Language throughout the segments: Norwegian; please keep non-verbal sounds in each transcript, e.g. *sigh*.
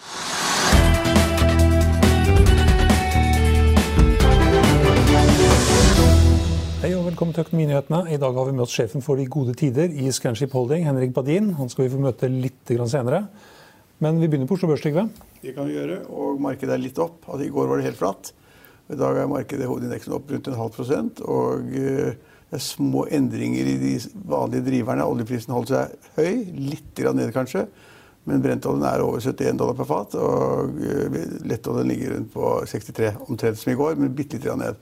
Hei og velkommen til Økonominyhetene. I dag har vi møtt sjefen for de gode tider i Scanship Holding, Henrik Badin. Han skal vi få møte litt senere. Men vi begynner på Oslo Børs, Trygve. Det kan vi gjøre. Og markedet er litt opp. Altså, I går var det helt flatt. I dag er markedet hovedindeksen opp rundt en halv prosent. Og eh, det er små endringer i de vanlige driverne. Oljeprisen holdt seg høy. Litt ned, kanskje. Men brentoljen er over 71 dollar per fat. Og eh, lettoljen ligger rundt på 63, omtrent som i går, men bitte litt ned.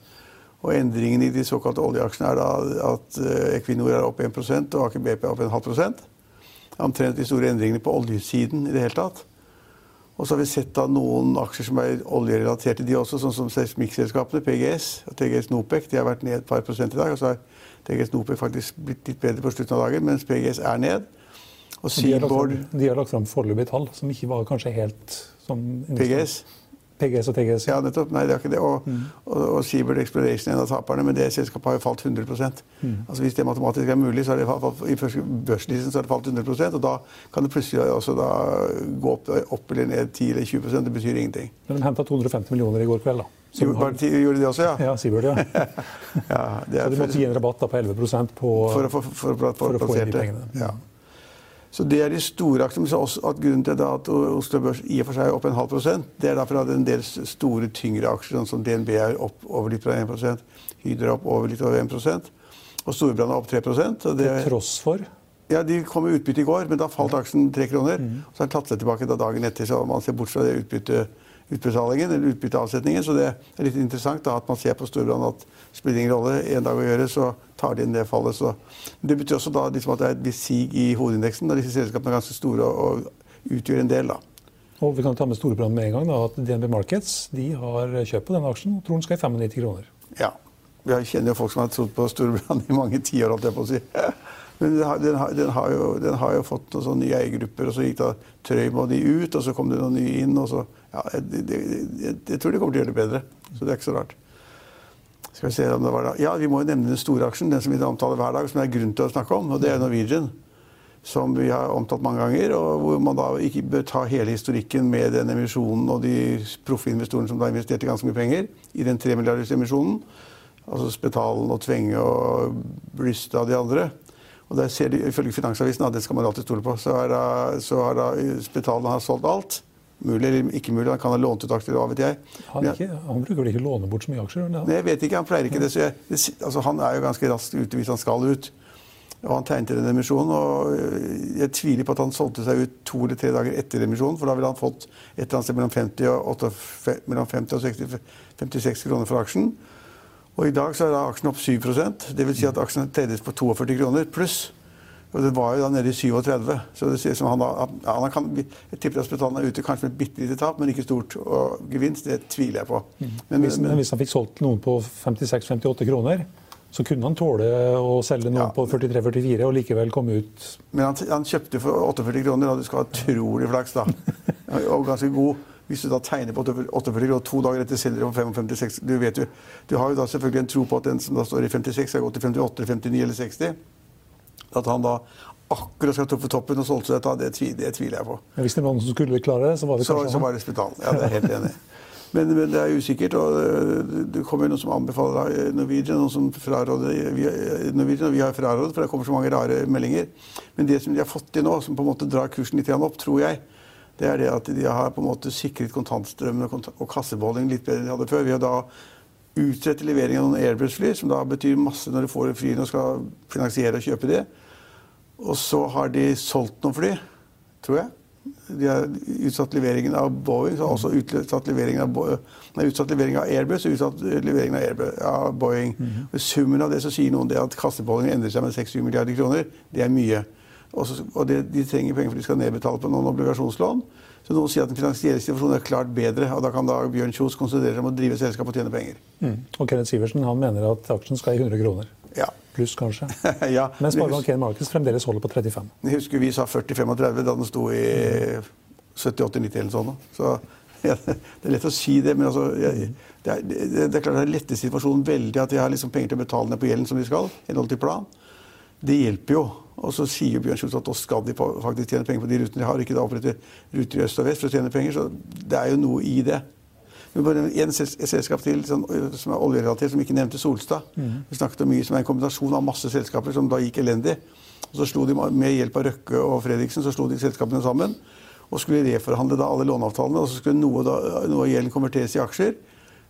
Og endringen i de såkalte oljeaksjene er da at eh, Equinor er opp 1 og Aker BP er opp en halv prosent. Omtrent de store endringene på oljesiden i det hele tatt. Og så har vi sett da noen aksjer som er oljerelaterte, de også, sånn som seismikkselskapene, PGS og TGS Nopec. De har vært ned et par prosent i dag. og så har TGS Nopec faktisk blitt litt bedre på slutten av dagen, mens PGS er ned. Og Seaboard De har lagt fram foreløpige tall som ikke var kanskje helt som PGS? PGS og TGS? Ja, nettopp. Nei, det er ikke det. Og, mm. og, og Seabird Exploration er en av taperne, men det selskapet har jo falt 100% mm. Altså Hvis det matematisk er mulig, så har det falt, i første børslisten så har det falt 100% og da kan det plutselig også da gå opp, opp eller ned 10 eller 20 Det betyr ingenting. Men de henta 250 millioner i går kveld, da? Som har... Gjorde de også, ja? Ja, Seabird, *laughs* ja. ja så de måtte gi en rabatt da på 11% på, for, å få inn de pengene. Ja. Så Det er de store aksjene. at Grunnen til at Oslo Børs i og for seg er opp en halv prosent, det er derfor at en del store, tyngre aksjer, sånn som DNB er opp over litt over 1 Hydro opp over litt over 1 og Storebrand er opp 3 og det, Til tross for? Ja, De kom med utbytte i går, men da falt aksjen tre kroner. Mm. Så har den tatt seg tilbake da dagen etter, så man ser bort fra det utbytte, utbetalingen eller utbytteavsetningen. Så det er litt interessant da, at man ser på Storebrand at spiller ingen rolle en dag å gjøre, så tar de inn det fallet. Så. Det betyr også da liksom at det er et visst sig i hovedindeksen, da disse selskapene er ganske store og, og utgjør en del. da. Og vi kan ta med Storebrand med en gang da, at DNB Markets de har kjøpt på denne aksjen og tror den skal i 95 kroner. Ja. Vi kjenner jo folk som har trodd på Storebrand i mange tiår, holdt jeg på å si. *laughs* Men den har, den, har, den, har jo, den har, jo, fått noen sånne nye eiergrupper, og så gikk da Trøim og de ut, og så kom det noen nye inn. og så, ja, jeg, jeg, jeg, tror de kommer til å gjøre det bedre. Så det er ikke så rart. Skal Vi se om det var da. Ja, vi må jo nevne den store aksjen, den som vi omtaler hver dag, som det er grunn til å snakke om, og det er Norwegian. Som vi har omtalt mange ganger, og hvor man da ikke bør ta hele historikken med den emisjonen og de proffe investorene som da investerte ganske mye penger i den 3 emisjonen Altså Spetalen og Tvenge og Brystad og de andre. Og der ser de, Ifølge Finansavisen, og det skal man alltid stole på, så har da, så har da Spetalen har solgt alt. Mulig eller ikke mulig, han kan ha lånt ut aksjer, hva vet jeg. Han, ikke, han, bruker vel ikke låne bort så mye aksjer? Nei, jeg vet ikke, han pleier ikke det. så jeg, det, altså, Han er jo ganske raskt ute hvis han skal ut. Og han tegnet en emisjonen, og jeg tviler på at han solgte seg ut to eller tre dager etter emisjonen, for da ville han fått et eller annet sted mellom 50 og, 8, mellom 50 og 60, 56 kroner for aksjen. Og i dag så er aksjen opp 7% Dvs. Si at aksjen tredjes på 42 kroner pluss. Og det var jo da nede i 37. Så det ser som han, da, han kan, Jeg tipper at Spetalen er ute kanskje med et bitte lite tap, men ikke stort. Og gevinst, det tviler jeg på. Mm. Men, hvis, men, hvis, han fikk solgt noen på 56-58 kroner, så kunne han tåle å selge noen ja. på 43-44 og likevel komme ut Men han, han kjøpte for 48 kroner, og du skal ha utrolig flaks, da. *laughs* Og ganske god. Hvis du da tegner på 48 kroner to dager etter selger om 55-56 du, vet jo, du har jo da selvfølgelig en tro på at den som da står i 56, skal gå til 58, 59 eller 60. At han da akkurat skal truffet toppen og solgte seg, det, det, tviler jeg på. Men hvis det var noen som skulle klare det, så var det kanskje så, så var det Spitalen. Ja, det er helt enig. Men, men, det er usikkert. og øh, Det kommer noen som anbefaler øh, Norwegian, noen som fraråder vi, Norwegian, og vi har frarådet, for det kommer så mange rare meldinger. Men det som de har fått til nå, som på en måte drar kursen litt opp, tror jeg, det er det at de har på en måte sikret kontantstrømmen og, og kassebeholdningen litt bedre enn de hadde før. Vi har da utsette levering av noen Airbus-fly, som da betyr masse når du får flyene og skal finansiere og kjøpe de. Og så har de solgt noen fly, tror jeg. De har utsatt leveringen av Boeing, så også utsatt leveringen av, nei, utsatt leveringen av Airbus og utsatt leveringen av, Airbus, av Boeing. Mm -hmm. Summen av det så sier noen det at kassebeholdningen endrer seg med 6-7 milliarder kroner. Det er mye. Også, og det, de trenger penger for de skal nedbetale på noen obligasjonslån. Så noen sier at den finansielle situasjonen er klart bedre, og da kan da Bjørn Kjos konsentrere seg om å drive selskap og tjene penger. Mm. Og Kenneth Sivertsen han mener at aksjen skal i 100 kroner. Ja. Pluss, kanskje. *laughs* ja, Mens Sparebank1 Markets fremdeles holder på 35. Jeg husker vi sa 40-35 da den sto i 70-80-90 eller sånn. Så *laughs* ja, det er lett å si det, men altså, jeg, det, er, det, er, klart det letter situasjonen veldig at de har liksom penger til å betale ned på gjelden som de skal. i henhold til plan. Det hjelper jo. Og så sier Bjørn Schultz at da skal de faktisk tjene penger på de rutene de har. Ikke da opprette ruter i øst og vest for å tjene penger. Så det er jo noe i det. Men bare en selskap til som er oljerelatert, som ikke nevnte Solstad. Mm. Vi snakket om mye som er en kombinasjon av masse selskaper som da gikk elendig. Og så slo de Med hjelp av Røkke og Fredriksen så slo de selskapene sammen og skulle reforhandle da alle låneavtalene. Og så skulle noe, da, noe av gjelden konverteres i aksjer.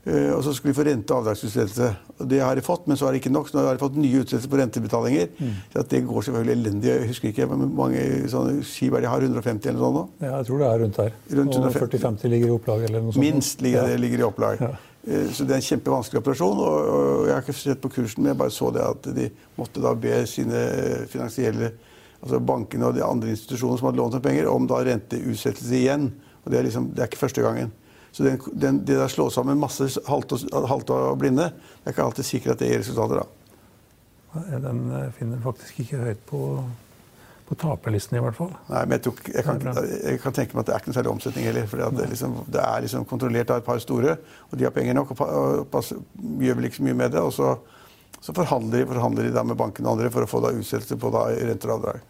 Uh, og så skulle vi få rente- og avdragsutsettelse. Det har de fått, men så er det ikke nok. Så nå har de fått nye utsettelser på rentebetalinger. Mm. Så det går selvfølgelig elendig. Jeg husker ikke hvor mange sånne skip de har. 150 eller noe sånt nå? Ja, jeg tror det er rundt her. Rundt og 40-50 ligger i opplag eller noe sånt. Minst ligger, ja. det ligger i opplag. Ja. Uh, så det er en kjempevanskelig operasjon. Og, jeg har ikke sett på kursen, men jeg bare så det at de måtte da be sine finansielle altså bankene og de andre institusjonene som hadde lånt dem penger, om da renteutsettelse igjen. Og det er, liksom, det er ikke første gangen. Så den, den, det der slå sammen masse halte og, og, blinde, det er ikke alltid sikkert at det gir resultater. da. Den eh, finner faktisk ikke høyt på, på taperlisten, i hvert fall. Nei, men jeg, tok, jeg, kan, jeg, kan, tenke meg at det er ikke noe særlig omsetning heller. For det, liksom, det, er liksom kontrollert av et par store, og de har penger nok og, og pass, gjør vel ikke så mye med det. Og så, så forhandler, de, forhandler de da med bankene og andre for å få da utsettelse på da renter og avdrag.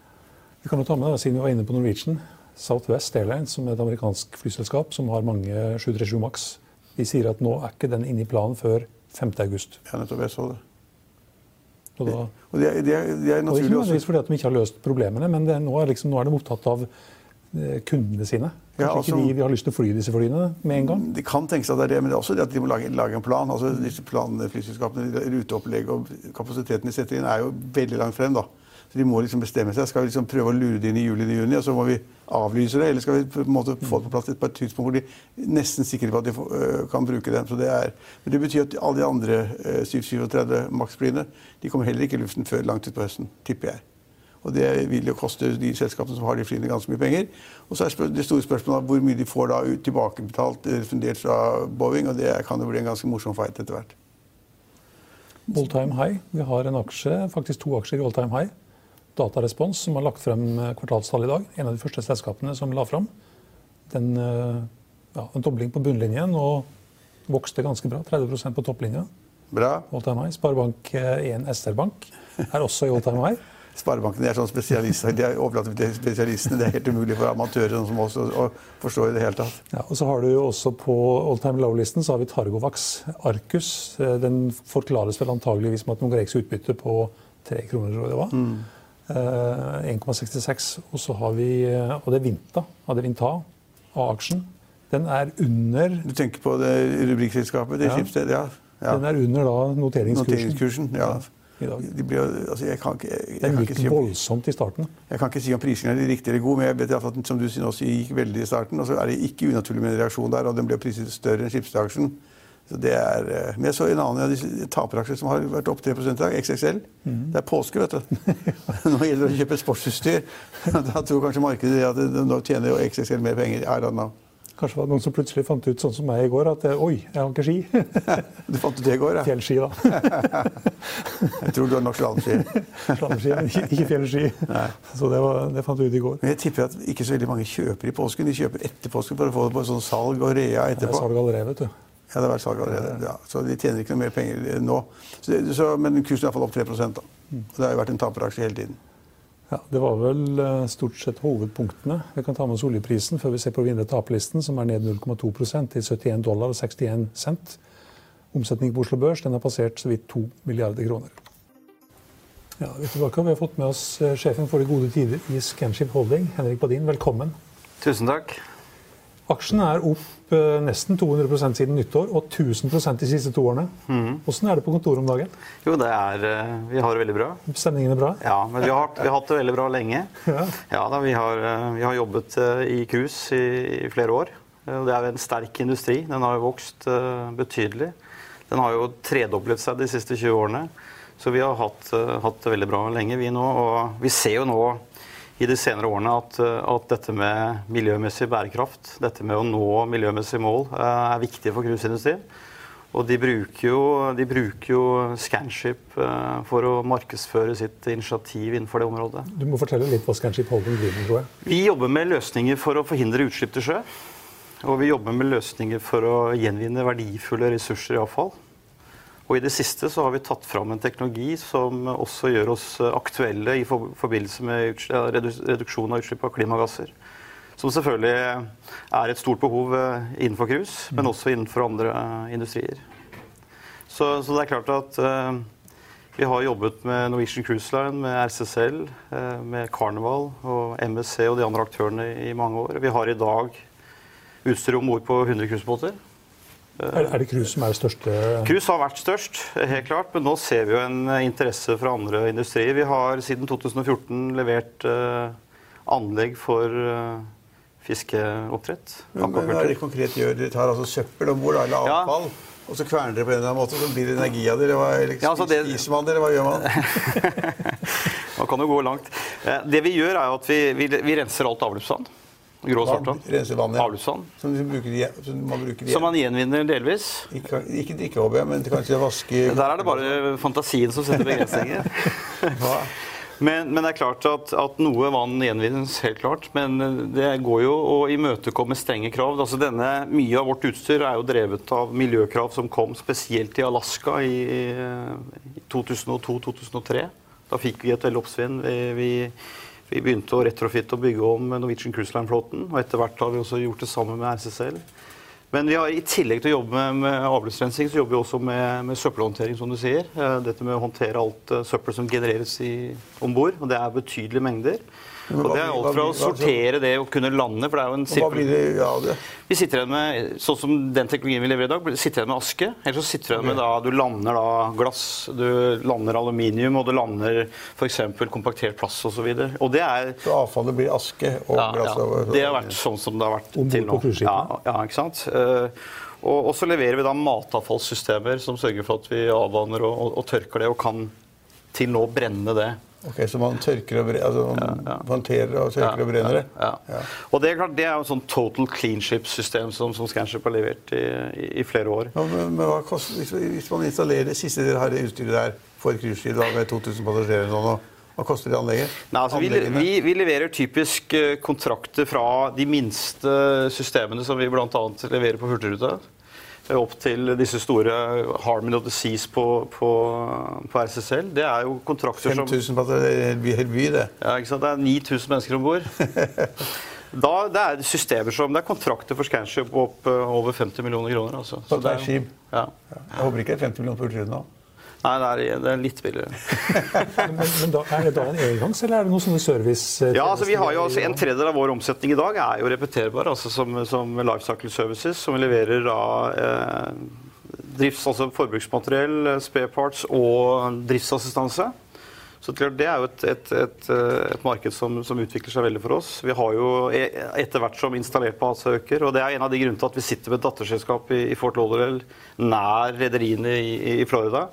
Vi kan jo ta med, Siden vi var inne på Norwegian, Southwest Airlines, som er et amerikansk flyselskap som har mange 737 Max, de sier at nå er ikke den inne i planen før 5.8. Ja, nettopp. Jeg så det. Og, da, og det, er, det, er, det er naturlig også. Ikke fordi at de ikke har løst problemene, men det, nå, er liksom, nå, er de opptatt av eh, kundene sine. Kanskje ja, altså, ikke de, de har lyst til å fly disse flyene med en gang? De kan tenke seg at det er det, men det er også det at de må lage, lage en plan. altså disse planene, Flyselskapene, ruteopplegg og kapasiteten de setter inn, er jo veldig langt frem. da. Så de må liksom bestemme seg. Skal vi liksom prøve å lure det inn i juli eller juni, og så må vi avlyse det? Eller skal vi på en måte få det på plass på et tidspunkt hvor de er nesten sikre på at de kan bruke dem? Så det er, men det betyr at alle de andre øh, 737 Max-flyene de kommer heller ikke i luften før langt utpå høsten, tipper jeg. Og det vil jo koste de selskapene som har de flyene, ganske mye penger. Og så er det store spørsmålet hvor mye de får da tilbakebetalt, refundert fra Boeing, og det kan jo bli en ganske morsom fight etter hvert. All time high. Vi har en aksje, faktisk to aksjer i all time high. Datarespons, som har lagt frem eh, kvartalstall i dag. En av de første selskapene som la frem. Den, eh, ja, en dobling på bunnlinjen og vokste ganske bra. 30% på topplinja. Bra. Sparebank1 SR-Bank er også i all time high. *laughs* Sparebanken er sånn spesialister. De er overlatt til spesialistene. Det er helt umulig for amatører som oss å forstå i det hele tatt. Ja, og så har du jo også På all time low-listen så har vi Targovax Arcus. Eh, den forklares vel antageligvis med at noen Norex utbytte på tre kroner, tror jeg det var. Mm. 1,66. Eh, og så har vi eh, Og det er Vinta. Adevinta A-aksjen. Den er under Du tenker på det rubrikkselskapet? Det ja. Skipsted, ja. ja. Den er under da noteringskursen. noteringskursen ja. De blir, altså jeg kan ikke, jeg, Den gikk si om, voldsomt i starten. Jeg kan ikke si om prisingen er riktig eller god, men jeg vet at den som du sier, også gikk veldig i starten. Og så er det ikke unaturlig med en reaksjon der, og den ble priset større enn Skipsted-aksjen. Så det er, eh, men jeg så en annen av disse taperaksjene som har vært opp 3 i dag, XXL. Mm. Det er påske, vet du. *laughs* Nå gjelder det å kjøpe sportsutstyr. *laughs* Da tror kanskje markedet at nå tjener jo XXL mer penger. I don't know. Kanskje det var noen som plutselig fant ut sånn som meg i går, at eh, oi, jeg har ikke ski. *laughs* du fant ut det i går, ja? Fjellski, da. jeg tror du har nok slalåmski. slalåmski, ikke fjellski. Nei. Så det, var, det, fant du ut i går. Men jeg tipper at ikke så veldig mange kjøper i påsken. De kjøper etter påsken for å få det på sånn salg og rea etterpå. Det er salg allerede, vet du. Ja, det har vært salg allerede. Ja, så de tjener ikke noe mer penger nå. Så, så, men kursen er iallfall opp 3 da. Og det har jo vært en taperaksje hele tiden. Ja, Det var vel eh, stort sett hovedpunktene. Vi kan ta med oss oljeprisen før vi ser på vinner-tap-listen, som er ned 0,2 til 71 dollar og 61 cent. Omsetning på Oslo Børs den har passert så vidt 2 milliarder kroner. Ja, vi, tilbake. vi har fått med oss eh, sjefen for de gode tider i Scanship Holding, Henrik Badin. Velkommen. Tusen takk. Aksjen er opp eh, nesten 200% siden nyttår og 1000% de siste to årene. Åssen Hvordan er det på kontoret om dagen? Jo, det er eh, Vi har det veldig bra. Stemningen er bra? Ja, men vi har, vi har hatt det veldig bra lenge. *laughs* Ja. Ja da, Vi har, eh, vi har jobbet i cruise i, i flere år. Det er en sterk industri. Den har jo vokst betydelig. Den har jo tredoblet seg de siste 20 årene. Så vi har hatt, hatt det veldig bra lenge, vi nå. Og vi ser jo nå i de senere årene at, eh, at dette med miljømessig bærekraft, dette med å nå miljømessige mål, eh, er viktig for cruiseindustrien. Og de bruker jo, de bruker jo Scanship eh, for å markedsføre sitt initiativ innenfor det området. Du må fortelle litt hva Scanship Holding driver med, tror jeg. Vi jobber med løsninger for å forhindre utslipp til sjø. Og vi jobber med løsninger for å gjenvinne verdifulle ressurser i avfall. Og i det siste så har vi tatt fram en teknologi som også gjør oss aktuelle i forbindelse med reduksjon av utslipp av klimagasser. Som selvfølgelig er et stort behov eh, innenfor cruise, men også innenfor andre eh, industrier. Så, så det er klart at uh, vi har jobbet med Norwegian Cruise Line, med RCCL, uh, med Carnival og MSC og de andre aktørene i mange år. Vi har i dag utstyr om bord på 100 cruisebåter. Er, det cruise som er det største? Cruise har vært størst, helt klart, men nå ser vi jo en interesse fra andre industrier. Vi har siden 2014 levert eh, anlegg for eh, fiskeoppdrett. Men, men hva er det konkret gjør? Dere tar altså søppel om bord, eller Ja. avfall, og så kverner dere på en eller annen måte, så blir det energi av dere. Hva, liksom, Ja, altså det- spiser man dere? hva gjør man? *laughs* Man kan jo gå langt. Eh, Det vi gjør, er at vi, vi, vi renser alt avløpsvann. Grå Vann, svartvann. renser vann, ja. Avløpsvann. Som, bruker, som man bruker igjen. Som man gjenvinner delvis. Ikke, ikke drikke, håper jeg, men kanskje vaske Der er det bare fantasien som setter begrensninger. *laughs* Men, men det er klart at, at noe vann gjenvinnes, helt klart. Men det går jo å imøtekomme strenge krav. Altså denne, mye av vårt utstyr er jo drevet av miljøkrav som kom spesielt i Alaska i, i 2002-2003. Da fikk vi et veldig oppsvinn. Vi, vi, vi begynte å retrofitte og bygge om Norwegian Cruise Line-flåten. Og etter hvert har vi også gjort det sammen med RCCL. Men vi har, i tillegg til å jobbe med, med avløpsrensing, så jobber vi også med, med søppelhåndtering, som du sier. Eh, Dette med å håndtere alt eh, søppel som genereres om bord. Og det er betydelige mengder. Og det er alt fra å sortere det og kunne lande, for det er jo en sirkel... Vi sitter igjen med, sånn som den teknologien vi leverer i dag, sitter igjen med aske. Eller så sitter igjen med da, du lander da glass, du lander aluminium, og du lander f.eks. kompaktert plast osv. Og, så og det er Så avfallet blir aske og ja, glass ja. Det har vært sånn som det har vært til nå. Ja, ja, ikke sant? Eh, og, og så leverer vi da matavfallssystemer som sørger for at vi avvanner og, og, og tørker det, og kan til nå brenne det. Ok, Så man tørker og brenner, altså man håndterer og tørker og brenner det? Ja, ja. Og det er klart, det er jo et sånn total cleanship-system som, som Scanship har levert i, i, i flere år. Ja, men, men koster, hvis, hvis man installerer det siste dere har det utstyret der for et cruiseskip med 2000 passasjerer nå, nå, hva koster det anlegget? Nei, altså, vi, vi, vi leverer typisk eh, kontrakter fra de minste systemene som vi bl.a. leverer på Hurtigruta. Eh, Opp til disse store Harmony of the Seas på, på, på RCCL. Det er jo kontrakter som 5000 passasjerer, helt by- det. ja, ikke sant? Det er 9000 mennesker om bord. *laughs* Da, det er systemer som, det er kontrakter for Scanship på opp eh, over 50 millioner kroner. Altså. På Så det er- skip. Ja. Jeg håper ikke det er 50 millioner på Hurtigruten nå. Nei, det er, det er litt billigere. *laughs* Men, men da, er det da en engangs, eller er det noen sånne service... eh, Ja, altså vi har jo altså En tredjedel av vår omsetning i dag er jo repeterbar, altså som, som Lifecycle Services, som vi leverer da eh, drifts, altså forbruksmateriell, eh, spare parts og driftsassistanse. Så Det er jo et, et, et, eh, et marked som, som utvikler seg veldig for oss. Vi har jo e- etter hvert som installert base øker, og det er en av de grunnene til at vi sitter med et datterselskap i, i Fort Lauderdale nær rederiene i, i Florida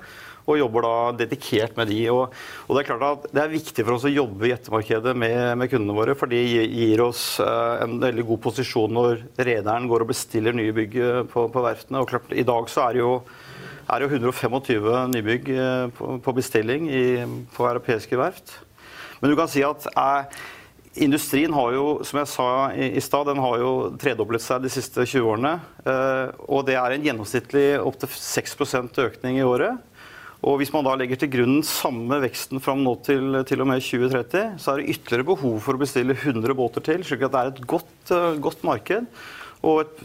og jobber da dedikert med de. Og, og Det er klart at det er viktig for oss å jobbe i ettermarkedet med, med kundene våre, for de gir oss eh, en veldig god posisjon når rederen går og bestiller nye bygg eh, på, på verftene. Og klart, I dag så er det jo, er jo 125 nybygg eh, på, på bestilling i, på europeiske verft. Men du kan si at eh, Industrien har jo, som jeg sa i, stad, den har jo tredoblet seg de siste 20 årene. Og det er en gjennomsnittlig opptil 6% økning i året. Og Hvis man da legger til grunn samme veksten fram nå til, til og med 2030, så er det ytterligere behov for å bestille 100 båter til, slik at det er et godt, uh, godt marked og et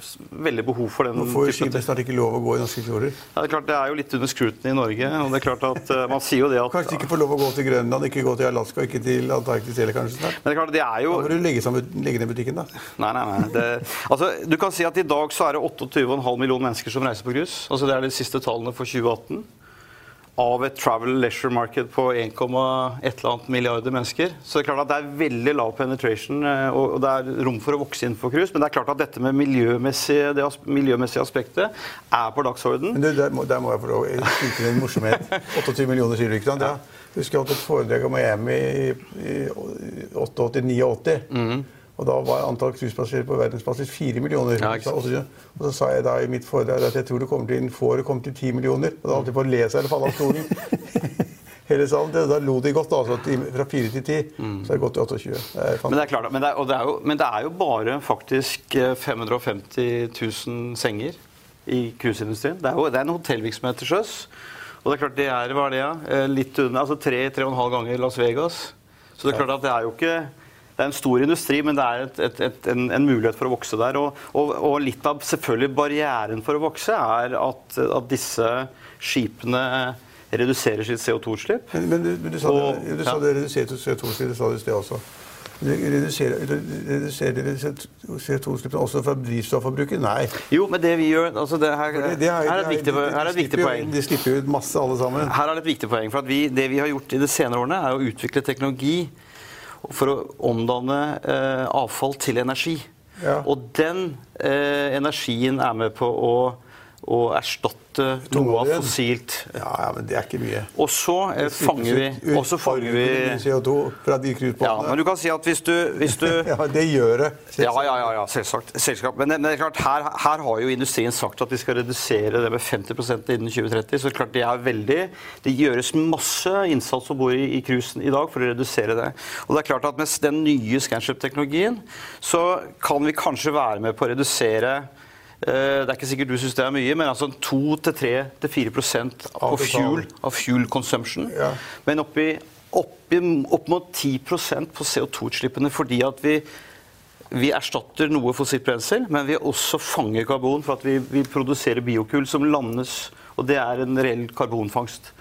veldig behov for den Nå får jo skipet snart ikke lov å gå i norske fjorder. Ja, det er klart det er jo litt under scrutiny i Norge. og det er klart at uh, man sier jo det at... Kanskje ikke får lov å gå til Grønland, ikke gå til Alaska, ikke til Antarktis heller kanskje snart? Men det er klart, det er jo... Da må du legge, sammen, legge ned butikken, da. Nei, nei, nei. Det, altså, du kan si at I dag så er det 28,5 millioner mennesker som reiser på cruise. Altså, det er de siste tallene for 2018 av et travel leisure market på 1,1 milliarder mennesker. Så det er klart at det er veldig lav penetration, eh, og det er rom for å vokse inn for cruise. Men det er klart at dette med miljømessige, det miljømessige aspektet er på dagsorden. Men du, der, må, der må jeg få lov å skyte en morsomhet. *laughs* 28 millioner, sant? Ja. Husker jeg holdt et foredrag om Miami i, i 88-89. Mm. Og da var antall cruisepassasjerer på verdensbasis 4 millioner. Ja, og så sa jeg da i mitt foredrag at jeg tror det kommer til innen få år komme til 10 millioner. Og da holdt de på å le seg eller falle av stolen. *laughs* Hele salen, Da lo de godt. altså, Fra 4 til 10 mm. så er det gått til 28. Men, det er klart, men, det er, det er jo, men det er jo bare faktisk 550 eh, 000 senger i cruiseindustrien. Det, det, er en hotellvirksomhet til sjøs. Og det er klart det er hva er det, ja? Eh, litt under, altså tre-tre ganger Las Vegas. Så det er klart at det er jo ikke det er en stor industri, men det er et, et, et, en, en, mulighet for å vokse der. Og, og, og, litt av selvfølgelig barrieren for å vokse er at, at disse skipene reduserer sitt CO2-utslipp. Men, men, du, du, sa og, det, du sa det reduserte CO2-utslipp, du sa det i sted også. Reduserer, reduserer CO2-utslippene også fra drivstofforbruket? Nei. Jo, men det vi gjør altså det her, det, det er, her er et viktig, her er et viktig poeng. De slipper ut masse, alle sammen. Her er det et viktig poeng. for vi, Det vi har gjort i de senere årene, er å utvikle teknologi for å omdanne eh, avfall til energi. Ja. Og den eh, energien er med på å, å erstatte noe av fossilt. Ja, ja, men det er ikke mye. Og så eh, fanger vi, og så fanger vi CO2 fra de Ja, men du kan si at hvis du, hvis du *laughs* Ja, det gjør det. Ja, ja, ja, ja selvsagt. selvsagt. Men, men, det er klart, her, her, har jo industrien sagt at de skal redusere det med 50% innen 2030. Så klart det er veldig Det gjøres masse innsats om bord i, i cruisen i dag for å redusere det. Og det er klart at med den nye scanship-teknologien så kan vi kanskje være med på å redusere det er ikke sikkert du syns det er mye, men altså 2-3-4 av fuel, av fuel consumption. Ja. Men oppi, oppi, opp mot 10% på CO2-utslippene fordi at vi, vi erstatter noe fossilt brensel, men vi også fanger karbon for at vi, vi produserer biokull som landes, og det er en reell karbonfangst.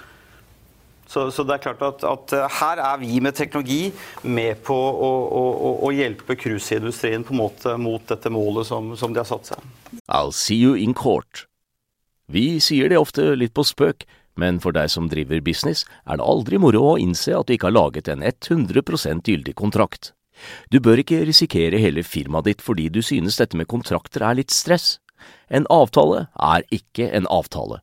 Så, så, det er klart at, at, eh, her er vi med teknologi med på å, å, å hjelpe cruiseindustrien på en måte mot dette målet som, som de har satt seg. I'll see you in court. Vi sier det ofte litt på spøk, men for deg som driver business, er det aldri moro å innse at du ikke har laget en 100% gyldig kontrakt. Du bør ikke risikere hele firmaet ditt fordi du synes dette med kontrakter er litt stress. En avtale er ikke en avtale.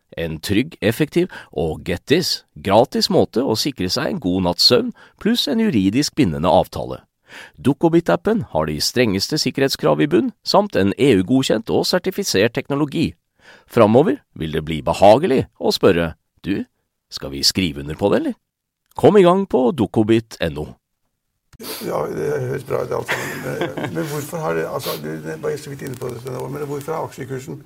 en trygg, effektiv og get this, gratis måte å sikre seg en god natts søvn pluss en juridisk bindende avtale. Dukkobit-appen har de strengeste sikkerhetskrav i bunn, samt en EU-godkjent og sertifisert teknologi. Framover vil det bli behagelig å spørre du, skal vi skrive under på det, eller? Kom i gang på dukkobit.no. Ja, det høres bra ut alt sammen. Men, men hvorfor har det, altså, du var så vidt inne på det, men hvorfor har aksjekursen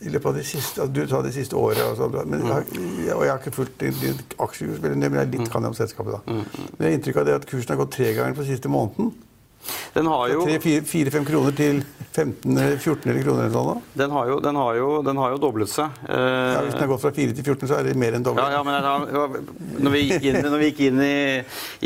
i løpet av det siste Du sa det siste året, og, sånn, men jeg, og jeg har ikke fulgt din, din aksjekurs, men jeg litt mm. kan jeg om selskapet. da. Mm. Men jeg har inntrykk av det at kursen har gått tre ganger på siste måneden. Den har jo... 4-5 kroner til 15-14 kroner eller noe? Den har, jo, den, har jo, den har jo doblet seg. Eh, ja, hvis den har gått fra 4 til 14, så er det mer enn doblet. Ja, ja, men har, når vi gikk inn, *laughs* når vi gikk inn, i,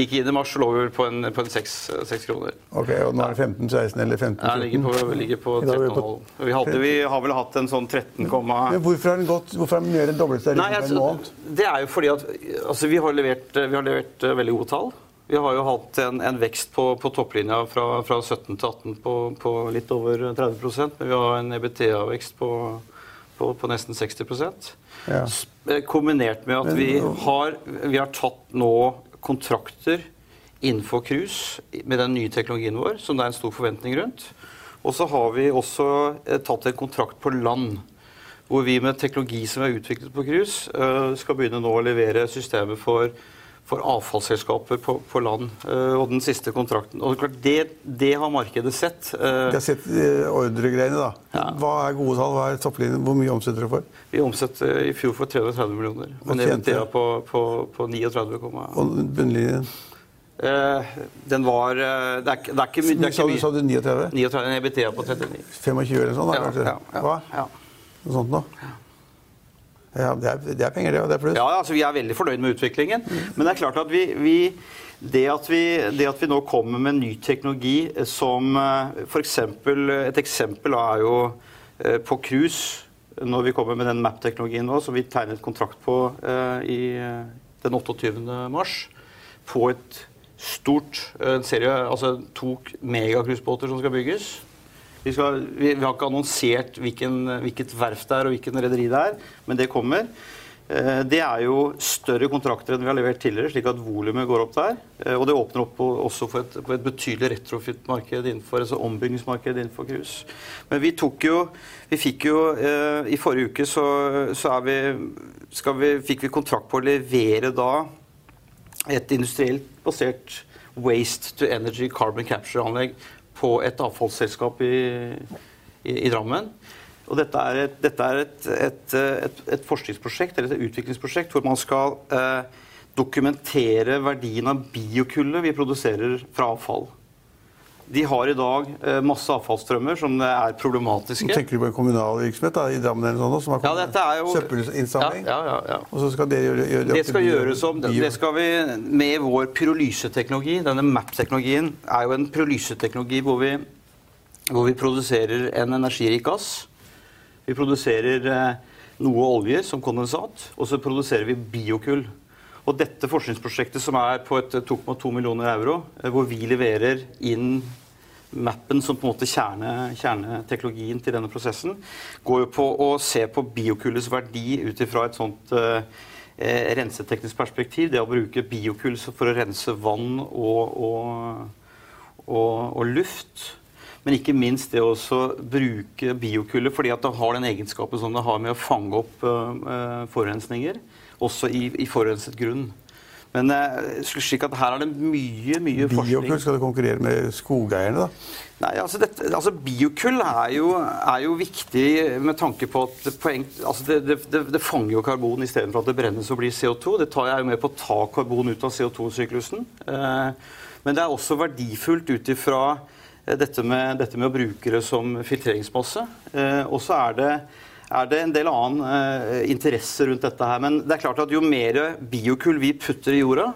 gikk inn i, mars, lå vi på en, på en 6, 6, kroner. Ok, Og nå er det 15-16 eller 15-14? Ja, ligger på, ligger på 13,5. Vi, vi har vel hatt en sånn 13, Men hvorfor har den gått, hvorfor har den mer enn doblet seg? Nei, altså, det er jo fordi at altså, vi, har levert, vi har levert uh, veldig gode tall. Vi har jo hatt en, en vekst på, på, topplinja fra, fra, 17 til 18 på, på litt over 30 men vi har en EBTA-vekst på, på, nesten 60 ja. Eh, kombinert med at vi har, vi har tatt nå kontrakter innenfor cruise med den nye teknologien vår, som det er en stor forventning rundt. Og så har vi også eh, tatt en kontrakt på land. Hvor vi med teknologi som er utviklet på cruise, eh, skal begynne nå å levere systemet for, for avfallsselskaper på, på land. Eh, og den siste kontrakten. Og klart, det, det har markedet sett. Eh, Jeg har sett eh, ordregreiene, da. Ja. Hva er gode tall? Hva er topplinjen? Hvor mye omsetter dere for? vi omsatte i fjor for 330 millioner. Men? EBITDA på, på, på 39, Og bunnlinjen? Eh, den var Det er, ikke- det er det er ikke du, sa mye. du 39? 39, en EBITDA på 39. 25 eller sånt Da, Ja, ja, ja, Hva? ja. Noe sånt noe? Ja, det er, det er penger, det. Og det er pluss. Ja, altså Vi er veldig fornøyd med utviklingen. Men det er klart at vi, vi det, at vi det at vi nå kommer med ny teknologi eh, som f.eks. Et eksempel er jo eh, på cruise. Når vi kommer med den MAP-teknologien nå, som vi tegnet kontrakt på eh, i eh, den 28. mars, på et stort eh, serie, altså to megacruisebåter som skal bygges. Vi, skal, vi, vi har ikke annonsert hvilken, hvilket verft det er og hvilken rederi det er, men det kommer. Eh, Det er jo større kontrakter enn vi har levert tidligere, slik at volumet går opp der. Eh, Og det åpner opp også for et, for et betydelig retrofit-marked innenfor, altså ombyggingsmarked innenfor cruise. Men vi tok jo Vi fikk jo eh, I forrige uke så, så vi, vi, fikk vi kontrakt på å levere da et industrielt basert waste to energy carbon capture-anlegg på et avfallsselskap i, i, i Drammen. Og dette er, et, dette er et, et, et, forskningsprosjekt eller et utviklingsprosjekt hvor man skal eh, dokumentere verdien av biokullet vi produserer fra avfall. De har i dag eh, masse avfallsstrømmer som er problematiske. Tenker du på en kommunal virksomhet da, i Drammen eller sånn, som har Ja, er jo søppelinnsamling? Ja, ja, ja, ja. Og så skal dere gjøre, gjøre Det det skal gjøres om, det skal vi med vår pyrolyseteknologi. Denne MAP-teknologien er jo en pyrolyseteknologi hvor vi, hvor vi produserer en energirik gass. Vi produserer eh, noe olje som kondensat, og så produserer vi biokull. Og dette forskningsprosjektet som er på 2,2 millioner euro, eh, hvor vi leverer inn mappen som på en måte kjerne, kjerneteknologien til denne prosessen, går jo på å se på biokullets verdi ut ifra et sånt eh, eh, renseteknisk perspektiv. Det å bruke biokull for å rense vann og, og, og, og luft. Men ikke minst det å også bruke biokullet fordi det har den egenskapen som det har med å fange opp eh, forurensninger, også i, i forurenset grunn. Men eh, slik at her er det mye, mye forskning. Biokull skal du konkurrere med skogeierne, da? Nei, altså, dette, altså Biokull er jo, er jo viktig med tanke på at det, poeng, altså det, det, det, det fanger jo karbon istedenfor at det brennes og blir CO2. Det tar, er jo med på å ta karbon ut av CO2-syklusen. Eh, men det er også verdifullt ut ifra eh, dette, med- dette med å bruke det som filtreringsmasse. Og så er det er det en del annen eh, interesse rundt dette her. Men det er klart at jo mer biokull vi putter i jorda,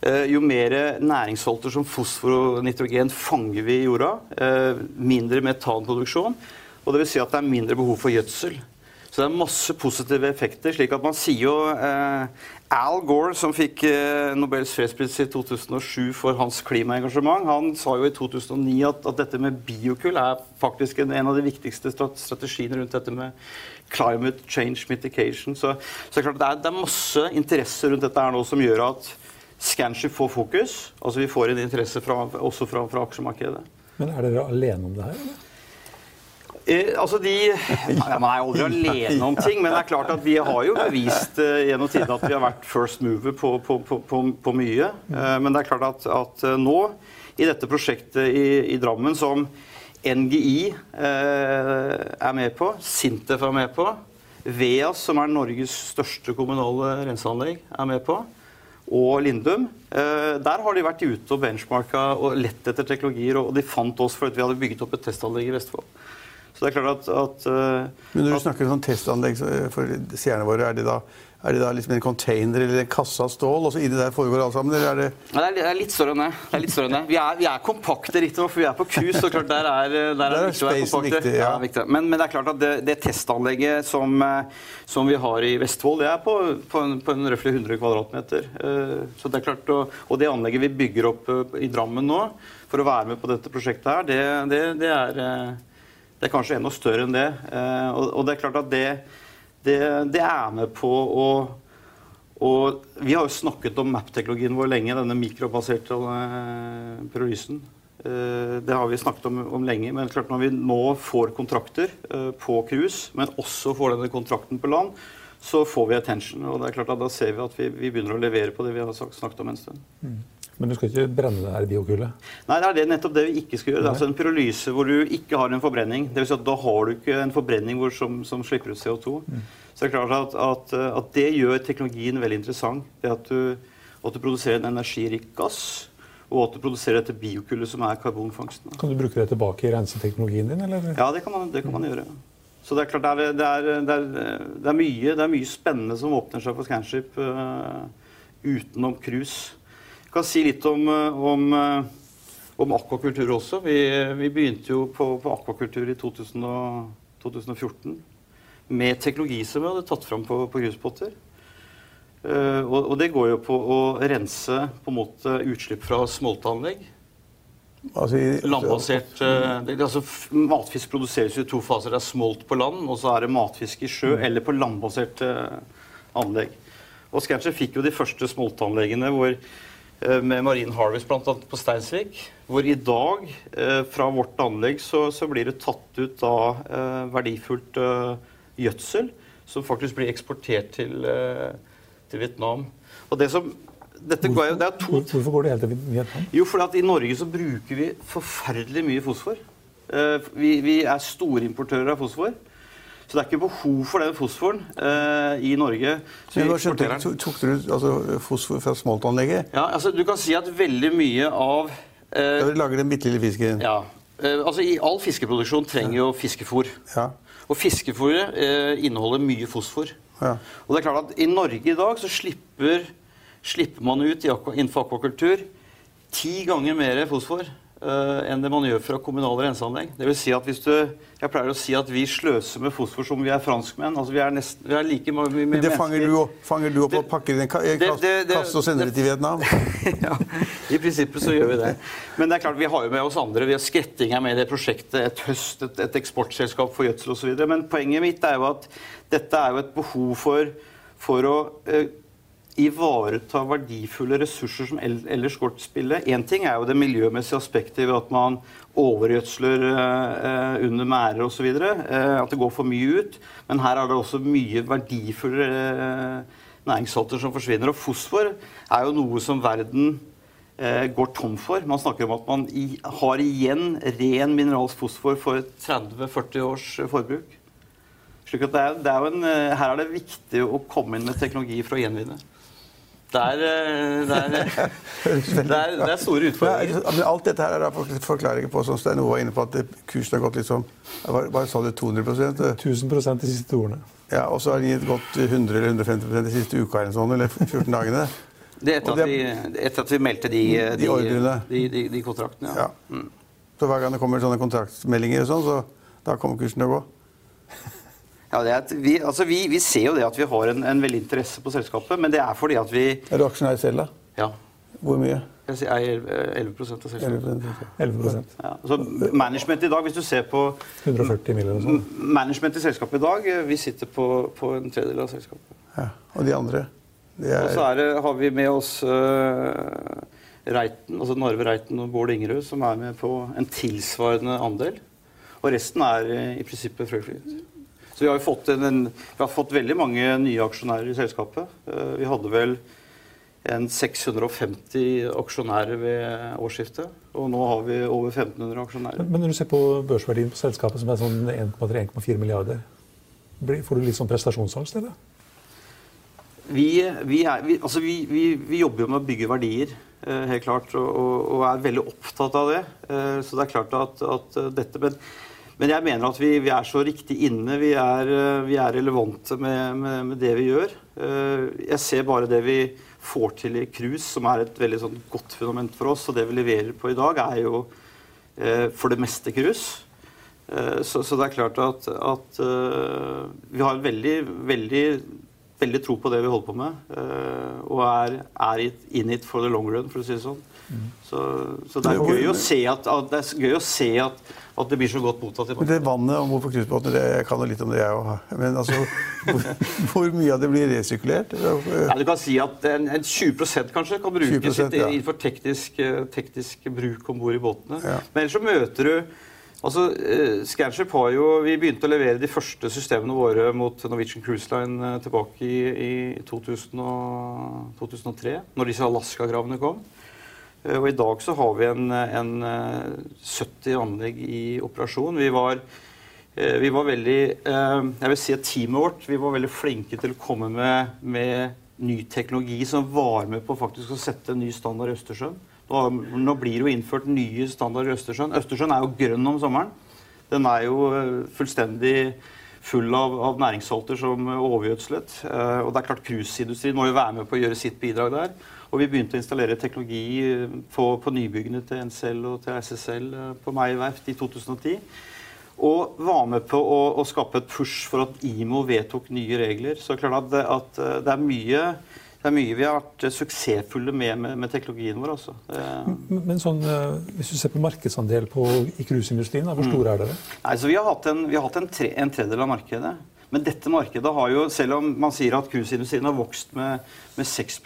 eh, jo mer næringsholter som fosfor og nitrogen fanger vi i jorda, eh, mindre metanproduksjon. Og det vil si at det er mindre behov for gjødsel. Så det er masse positive effekter. slik at man sier jo eh, Al Gore, som fikk eh, Nobels fredspris i 2007 for hans klimaengasjement, han sa jo i 2009 at, at dette med biokull er faktisk en, en av de viktigste strategiene rundt dette med climate change mitigation. Så, så det er klart det er, det er masse interesse rundt dette her nå som gjør at Scanship får fokus. Altså vi får en interesse fra, også fra, fra aksjemarkedet. Men er dere alene om det her? Eller? Eh, altså de, *laughs* Man er jo aldri alene om ting, men det er klart at vi har jo bevist eh, gjennom tiden at vi har vært first mover på, på, på, på, på mye. Eh, men det er klart at, at eh, nå, i dette prosjektet i, i Drammen som NGI eh, er med på, Sintef er med på, VEAS, som er Norges største kommunale renseanlegg, er med på, og Lindum. Eh, der har de vært ute og benchmarka og lett etter teknologier, og de fant oss fordi vi hadde bygget opp et testanlegg i Vestfold. Så det er klart at, at eh, Men når du snakker om sånn testanlegg for seerne våre, er det da, er det da liksom en container eller en kasse av stål, og så inni der foregår alt sammen? Eller er det Nei, det er, det er litt større enn det. det, er litt større enn det. Vi, er, vi er kompakte, riktignok, for vi er på cruise. og klart Der er, der er, Der er viktig å være kompakte. viktig, ja. Ja, viktig. Men, men det er klart at det, det testanlegget som, eh, som vi har i Vestfold, det er på, på en, på en røftlig 100 kvadratmeter. Eh, Så det er klart, og, og det anlegget vi bygger opp eh, i Drammen nå, for å være med på dette prosjektet her, det, det, det, er, eh, det er kanskje enda større enn det. Eh, Og, det er klart at det, det, det er med på å Og vi har jo snakket om map-teknologien vår lenge, denne mikrobaserte uh, pyrolysen. Uh, det har vi snakket om, om, lenge. Men klart når vi nå får kontrakter på cruise, men også får denne kontrakten på land, så får vi attention. Og det er klart at da ser vi at vi, vi begynner å levere på det vi har snakket om en stund. Mm. Men du skal ikke brenne det her biokullet? Nei, det er det, nettopp det vi ikke skal gjøre. Det er altså en pyrolyse hvor du ikke har en forbrenning. Det vil si at Da har du ikke en forbrenning hvor, som, som, slipper ut CO2. Mm. Så det er klart at, at, at, det gjør teknologien veldig interessant. Det at du, at du produserer en energirik gass, og at du produserer dette biokullet som er karbonfangsten. Kan du bruke det tilbake i renseteknologien din? eller? Ja, det kan man, det kan man gjøre. Så det er klart det er, det er, det er, det er mye, spennende som åpner seg for Scanship uh, utenom cruise. Kan si litt om, eh, om, eh, om akvakultur også. Vi, vi, begynte jo på, på akvakultur i 2000 og, 2014 med teknologi som vi hadde tatt fram på, på grusbåter. Uh, og, og, det går jo på å rense på en måte utslipp fra smoltanlegg. Altså Landbasert uh, det, altså, Matfisk produseres i to faser. Det er smolt på land, og så er det matfisk i sjø mm. eller på landbaserte uh, anlegg. Og Scancher fikk jo de første smoltanleggene hvor Eh, med Marine Harvest bl.a. på Steinsvik. Hvor i dag, eh, fra vårt anlegg, så, så blir det tatt ut da eh, verdifullt gjødsel som faktisk blir eksportert til, til Vietnam. Og det som dette hvorfor, går, det to, hvorfor går det helt til Vietnam? Jo, fordi I Norge så bruker vi forferdelig mye fosfor. Vi, vi er storimportører av fosfor. Så det er ikke behov for den fosforen uh, i Norge. Så Men skjønte Tok du altså, fosfor fra smoltanlegget? Ja, altså du kan si at veldig mye av uh, Da lager den bitte lille fisken? Ja. Uh, altså i All fiskeproduksjon trenger jo fiskefôr. Ja. Og fiskefôret inneholder mye fosfor. Ja. Og det er klart at I Norge i dag så slipper, slipper man ut innenfor akvakultur ti ganger mer fosfor enn det man gjør fra kommunale renseanlegg. Det vil si at hvis du, Jeg pleier å si at vi sløser med fosfor som vi er franskmenn. altså Vi er, nesten, vi er like mange Men det fanger du, opp, fanger du opp det, og pakker i en kasse og sender det til Vietnam? *laughs* ja, i prinsippet så gjør vi det. Men det er klart vi har jo med oss andre. Vi har Skretting er med i det prosjektet, et høst, et, et eksportselskap for gjødsel osv. Men poenget mitt er jo at dette er jo et behov for, for å uh, ivareta verdifulle ressurser som ellers går til spille. Én ting er jo det miljømessige aspektet ved at man overgjødsler eh, under merder osv. Eh, at det går for mye ut. Men her er det også mye verdifulle eh, næringssalter som forsvinner. Og fosfor er jo noe som verden eh, går tom for. Man snakker om at man i, har igjen ren mineralsk fosfor for 30-40 års forbruk. Slik at det er, det er en, eh, her er det viktig å komme inn med teknologi for å gjenvinne. Det er, eh, det, er, det, er, det er, store utfordringer. Ja, alt dette her er forklaringer på, som Stein Ove var inne på, at kursen har gått litt sånn Hva sa du? 200% 1000% de siste ordene. Ja, Og så har den gått 100 eller 150% de siste uka eller sånn, eller 14 dagene. Det er etter, at vi, etter at vi meldte de, de, de, de, de kontraktene. Ja. ja. Mm. Så hver gang det kommer sånne kontraktsmeldinger, og sånn, så da kommer kursen til å gå? Ja, vi, altså vi, vi, ser jo det at vi har en, en, veldig interesse på selskapet, men det er fordi at vi Er du aksjonær selv, da? Ja. Hvor mye? Jeg eier 11 av selskapet. 11% ja, så Management i dag, hvis du ser på 140 millioner sånn. Management i selskapet i dag, vi sitter på, på en tredjedel av selskapet. Ja, Og de andre? De er... Og så er det, har vi med oss uh, Reiten, altså Narve Reiten og Bård Ingerød, som er med på en tilsvarende andel. Og resten er uh, i prinsippet Frøyflyt. Så vi har, fått en, en, vi har fått veldig mange nye aksjonærer i selskapet. Eh, vi hadde vel en 650 aksjonærer ved årsskiftet. Og nå har vi over 1500 aksjonærer. Men når du ser på børsverdien på selskapet, som er sånn 1,3-1,4 milliarder, får du litt sånn prestasjonsangst, eller? Vi, vi, er, vi, altså vi, vi, jobber jo med å bygge verdier, eh, helt klart, og, og, og, er veldig opptatt av det. Eh, så det er klart at, at dette Men men jeg mener at vi, vi er så riktig inne. Vi er, eh, vi er relevante med, med, med, det vi gjør. Eh, jeg ser bare det vi får til i cruise, som er et veldig sånn godt fundament for oss. Og det vi leverer på i dag, er jo eh, for det meste cruise. Så, så, det er klart at, at vi har veldig, veldig veldig tro på det vi holder på med. og er, er in it for the long run, for å si det sånn. Så, så det er gøy å se at, at, det er gøy å se at, at det blir så godt mottatt i Men det vannet om hvorfor det- jeg kan jo litt om det, jeg òg. Men altså, hvor, *laughs* hvor mye av det blir resirkulert? Ja, du kan si at en, en 20% kanskje kan brukes 20%, ja. innenfor teknisk, eh, teknisk bruk om bord i båtene. Ja. Men ellers så møter du Altså, eh, Scanship har jo, Vi begynte å levere de første systemene våre mot Norwegian Cruise Line eh, tilbake i, i 2000 og, 2003, når disse Alaska-kravene kom. Eh, Og I dag så har vi en, en eh, 70 anlegg i operasjon. Vi var, eh, vi var veldig eh, Jeg vil si at teamet vårt vi var veldig flinke til å komme med, med ny teknologi som var med på faktisk å sette en ny standard i Østersjøen. Nå, blir det jo innført nye standarder i Østersjøen. Østersjøen er jo grønn om sommeren. Den er jo eh, fullstendig full av, av næringssalter som eh, overgjødslet. Eh, og det er klart Cruiseindustrien må jo være med på å gjøre sitt bidrag der. Og vi begynte å installere teknologi eh, på, på nybyggene til NCL og til SSL eh, på Meyer verft i 2010. Og var med på å, å skape et push for at IMO vedtok nye regler. Så klart at, det- at eh, det er mye det er mye vi har vært suksessfulle med, med, med teknologien vår. Altså. Men men sånn, hvis du ser på markedsandel på, i cruiseindustrien, hvor Mm. stor er dere? Nei, så Vi har hatt en, vi har hatt en, tre, en tredjedel av markedet. Men dette markedet har jo, selv om man sier at cruiseindustrien har vokst med, med 6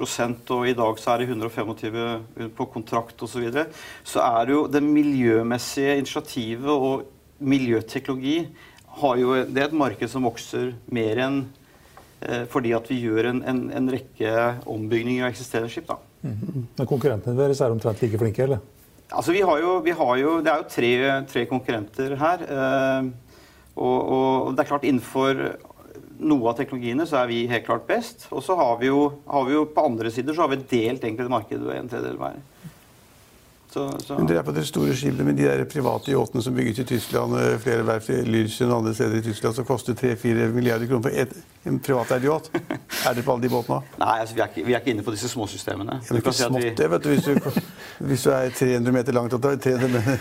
og i dag så er det 125 på kontrakt osv., så, videre, så er det jo det miljømessige initiativet og miljøteknologi har jo, det er et marked som vokser mer enn eh, fordi at vi gjør en, en, en rekke ombygninger av eksisterende skip. da. Men konkurrentene deres er omtrent like flinke, eller? Altså, vi har jo, vi har jo, det er jo tre, tre konkurrenter her. Eh, og, og det er klart innenfor noe av teknologiene så er vi helt klart best. Og så har vi jo, har vi jo på andre sider så har vi delt egentlig det markedet en tredjedel hver. Så, så. Men dere er på de store skipet med de der private yachtene som bygges i Tyskland, eh, flere verft i Lyrsen og andre steder i Tyskland, som koster 3-4 milliarder kroner for et, en privateid yacht. *laughs* Er dere på alle de båtene? Nei, altså, vi, er ikke, vi er ikke inne på disse småsystemene. Det er ikke smått, det, vet du. Hvis du, *laughs* hvis du er 300 meter langt og 300 *laughs* meter.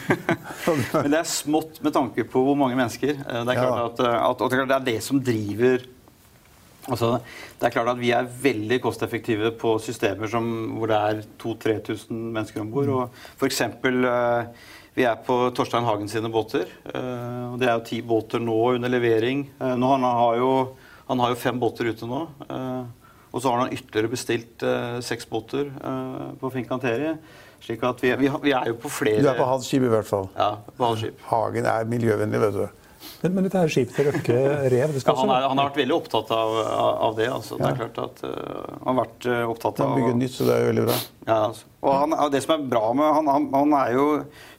Men det er smått med tanke på hvor mange mennesker. Eh, Det er klart Ja. at, at, at, det klart det er det som driver Altså, det er klart at Vi er veldig kosteffektive på systemer som, hvor det er 2000-3000 mennesker om bord. For eksempel, eh, vi er på Torstein Hagen sine båter. eh, og Det er jo ti båter nå under levering. Eh, Nå han har jo, han har jo fem båter ute nå. Og så har han ytterligere bestilt seks båter på Fincanterie. Slik at vi, vi, vi er jo på flere Du er på hans skip i hvert fall. Ja, på hans skip. Hagen er miljøvennlig, vet du. Men, men dette her skipet til Røkke Rev det Ja, skal han, er, han har vært veldig opptatt av, av det. Altså. Det er klart at uh, Han har vært uh, opptatt av bygger nytt, så det er jo veldig bra. Ja, altså. Og han, det som er bra med han, han, han er jo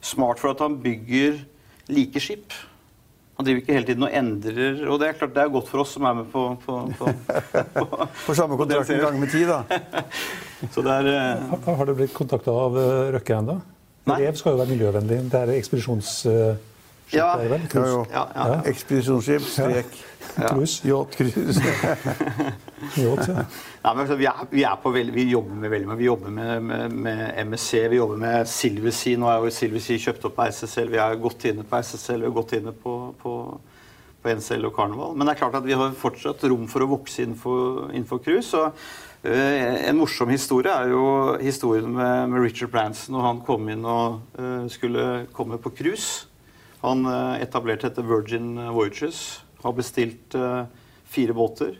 smart for at han bygger like skip. Han driver ikke hele tiden og endrer. Og det er klart det er godt for oss som er med på, på, på, *laughs* på For samme kontrakt en gang med tid, da. *laughs* Så det er uh, har, har du blitt kontakta av eh, Røkke ennå? Rev skal jo være miljøvennlig. Det er ekspedisjons... Ja. Ja, ja. Ja. Ekspedisjonsskip, strek, Cruise. yacht, cruise. *laughs* Vi, er, vi, er på veldig, vi jobber med veldig mye. Vi jobber med, med, med MSC, vi jobber med Silversea. Nå er jo Silversea kjøpt opp av SSL. Vi er gått inne på SSL, vi har gått inne på, på, på NCL og Karneval. Men det er klart at vi har fortsatt rom for å vokse innenfor, innenfor cruise. Øh, en morsom historie er jo historien med, med Richard Branson og han kom inn og uh, skulle komme på cruise. Han øh, etablerte dette Virgin Voyages. Har bestilt øh, fire båter.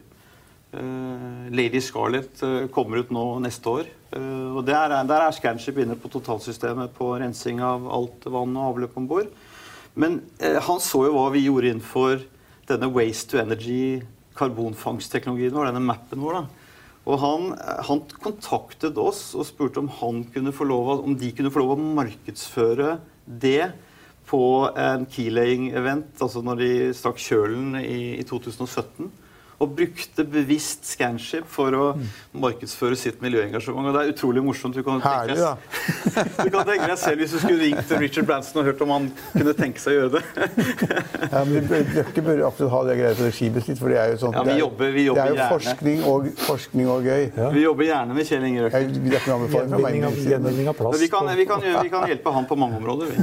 Eh, Lady Scarlett eh, kommer ut nå neste år. Eh, og der er, der er Scanship inne på totalsystemet på rensing av alt vann og avløp om bord. Men eh, han så jo hva vi gjorde innenfor denne waste to energy karbonfangstteknologien vår, denne mappen vår. da. Og han, eh, han kontaktet oss og spurte om, kunne lov, om de kunne få lov å markedsføre det på en keylaying-event, altså når de stakk kjølen i, i 2017. Og brukte bevisst Scanship for å markedsføre sitt miljøengasjement. Og det er utrolig morsomt. Du kan, tenke Herlig, deg, da. *laughs* du kan tenke deg selv hvis du skulle ringt til Richard Branson og hørt om han kunne tenke seg å gjøre det. *laughs* Ja, men Løkke bør absolutt ha det greia på skibet sitt, for det er jo sånn Ja, vi er- jobber- vi jobber Det er jo gjerne. forskning og, forskning og gøy. Vi jobber gjerne med Kjell Inge Røkke. Gjenvinning av, av plast. vi kan, vi, kan, vi kan *laughs* hjelpe han på mange områder. Vi.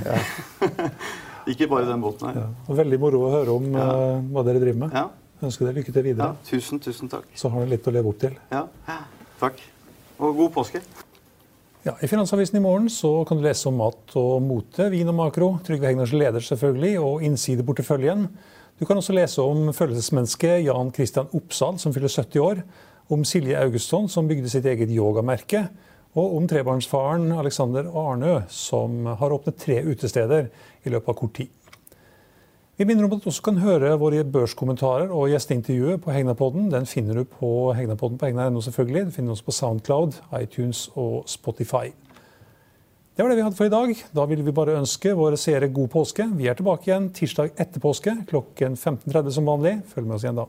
Ikke bare den båten her. Ja. veldig moro å høre om uh, hva dere driver med. Ønsker deg lykke til videre. Ja, tusen, tusen takk. Så har du litt å leve opp til. Ja, takk. Og god påske. Ja, I Finansavisen i morgen så kan du lese om mat og mote, vin og makro, Trygve Hegnars leder selvfølgelig, og innsideporteføljen. Du kan også lese om følelsesmennesket Jan Christian Oppsal, som fyller 70 år, om Silje Augustsson, som bygde sitt eget yogamerke, og om trebarnsfaren Alexander Arnø, som har åpnet tre utesteder i løpet av kort tid. Vi minner om at du også kan høre våre børskommentarer og gjesteintervjuet på Hegnapodden. Den finner du på Hegnapodden på hegna.no, selvfølgelig. Den finner du også på Soundcloud, iTunes og Spotify. Det var det vi hadde for i dag. Da vil vi bare ønske våre seere god påske. Vi er tilbake igjen tirsdag etter påske klokken 15.30 som vanlig. Følg med oss igjen da.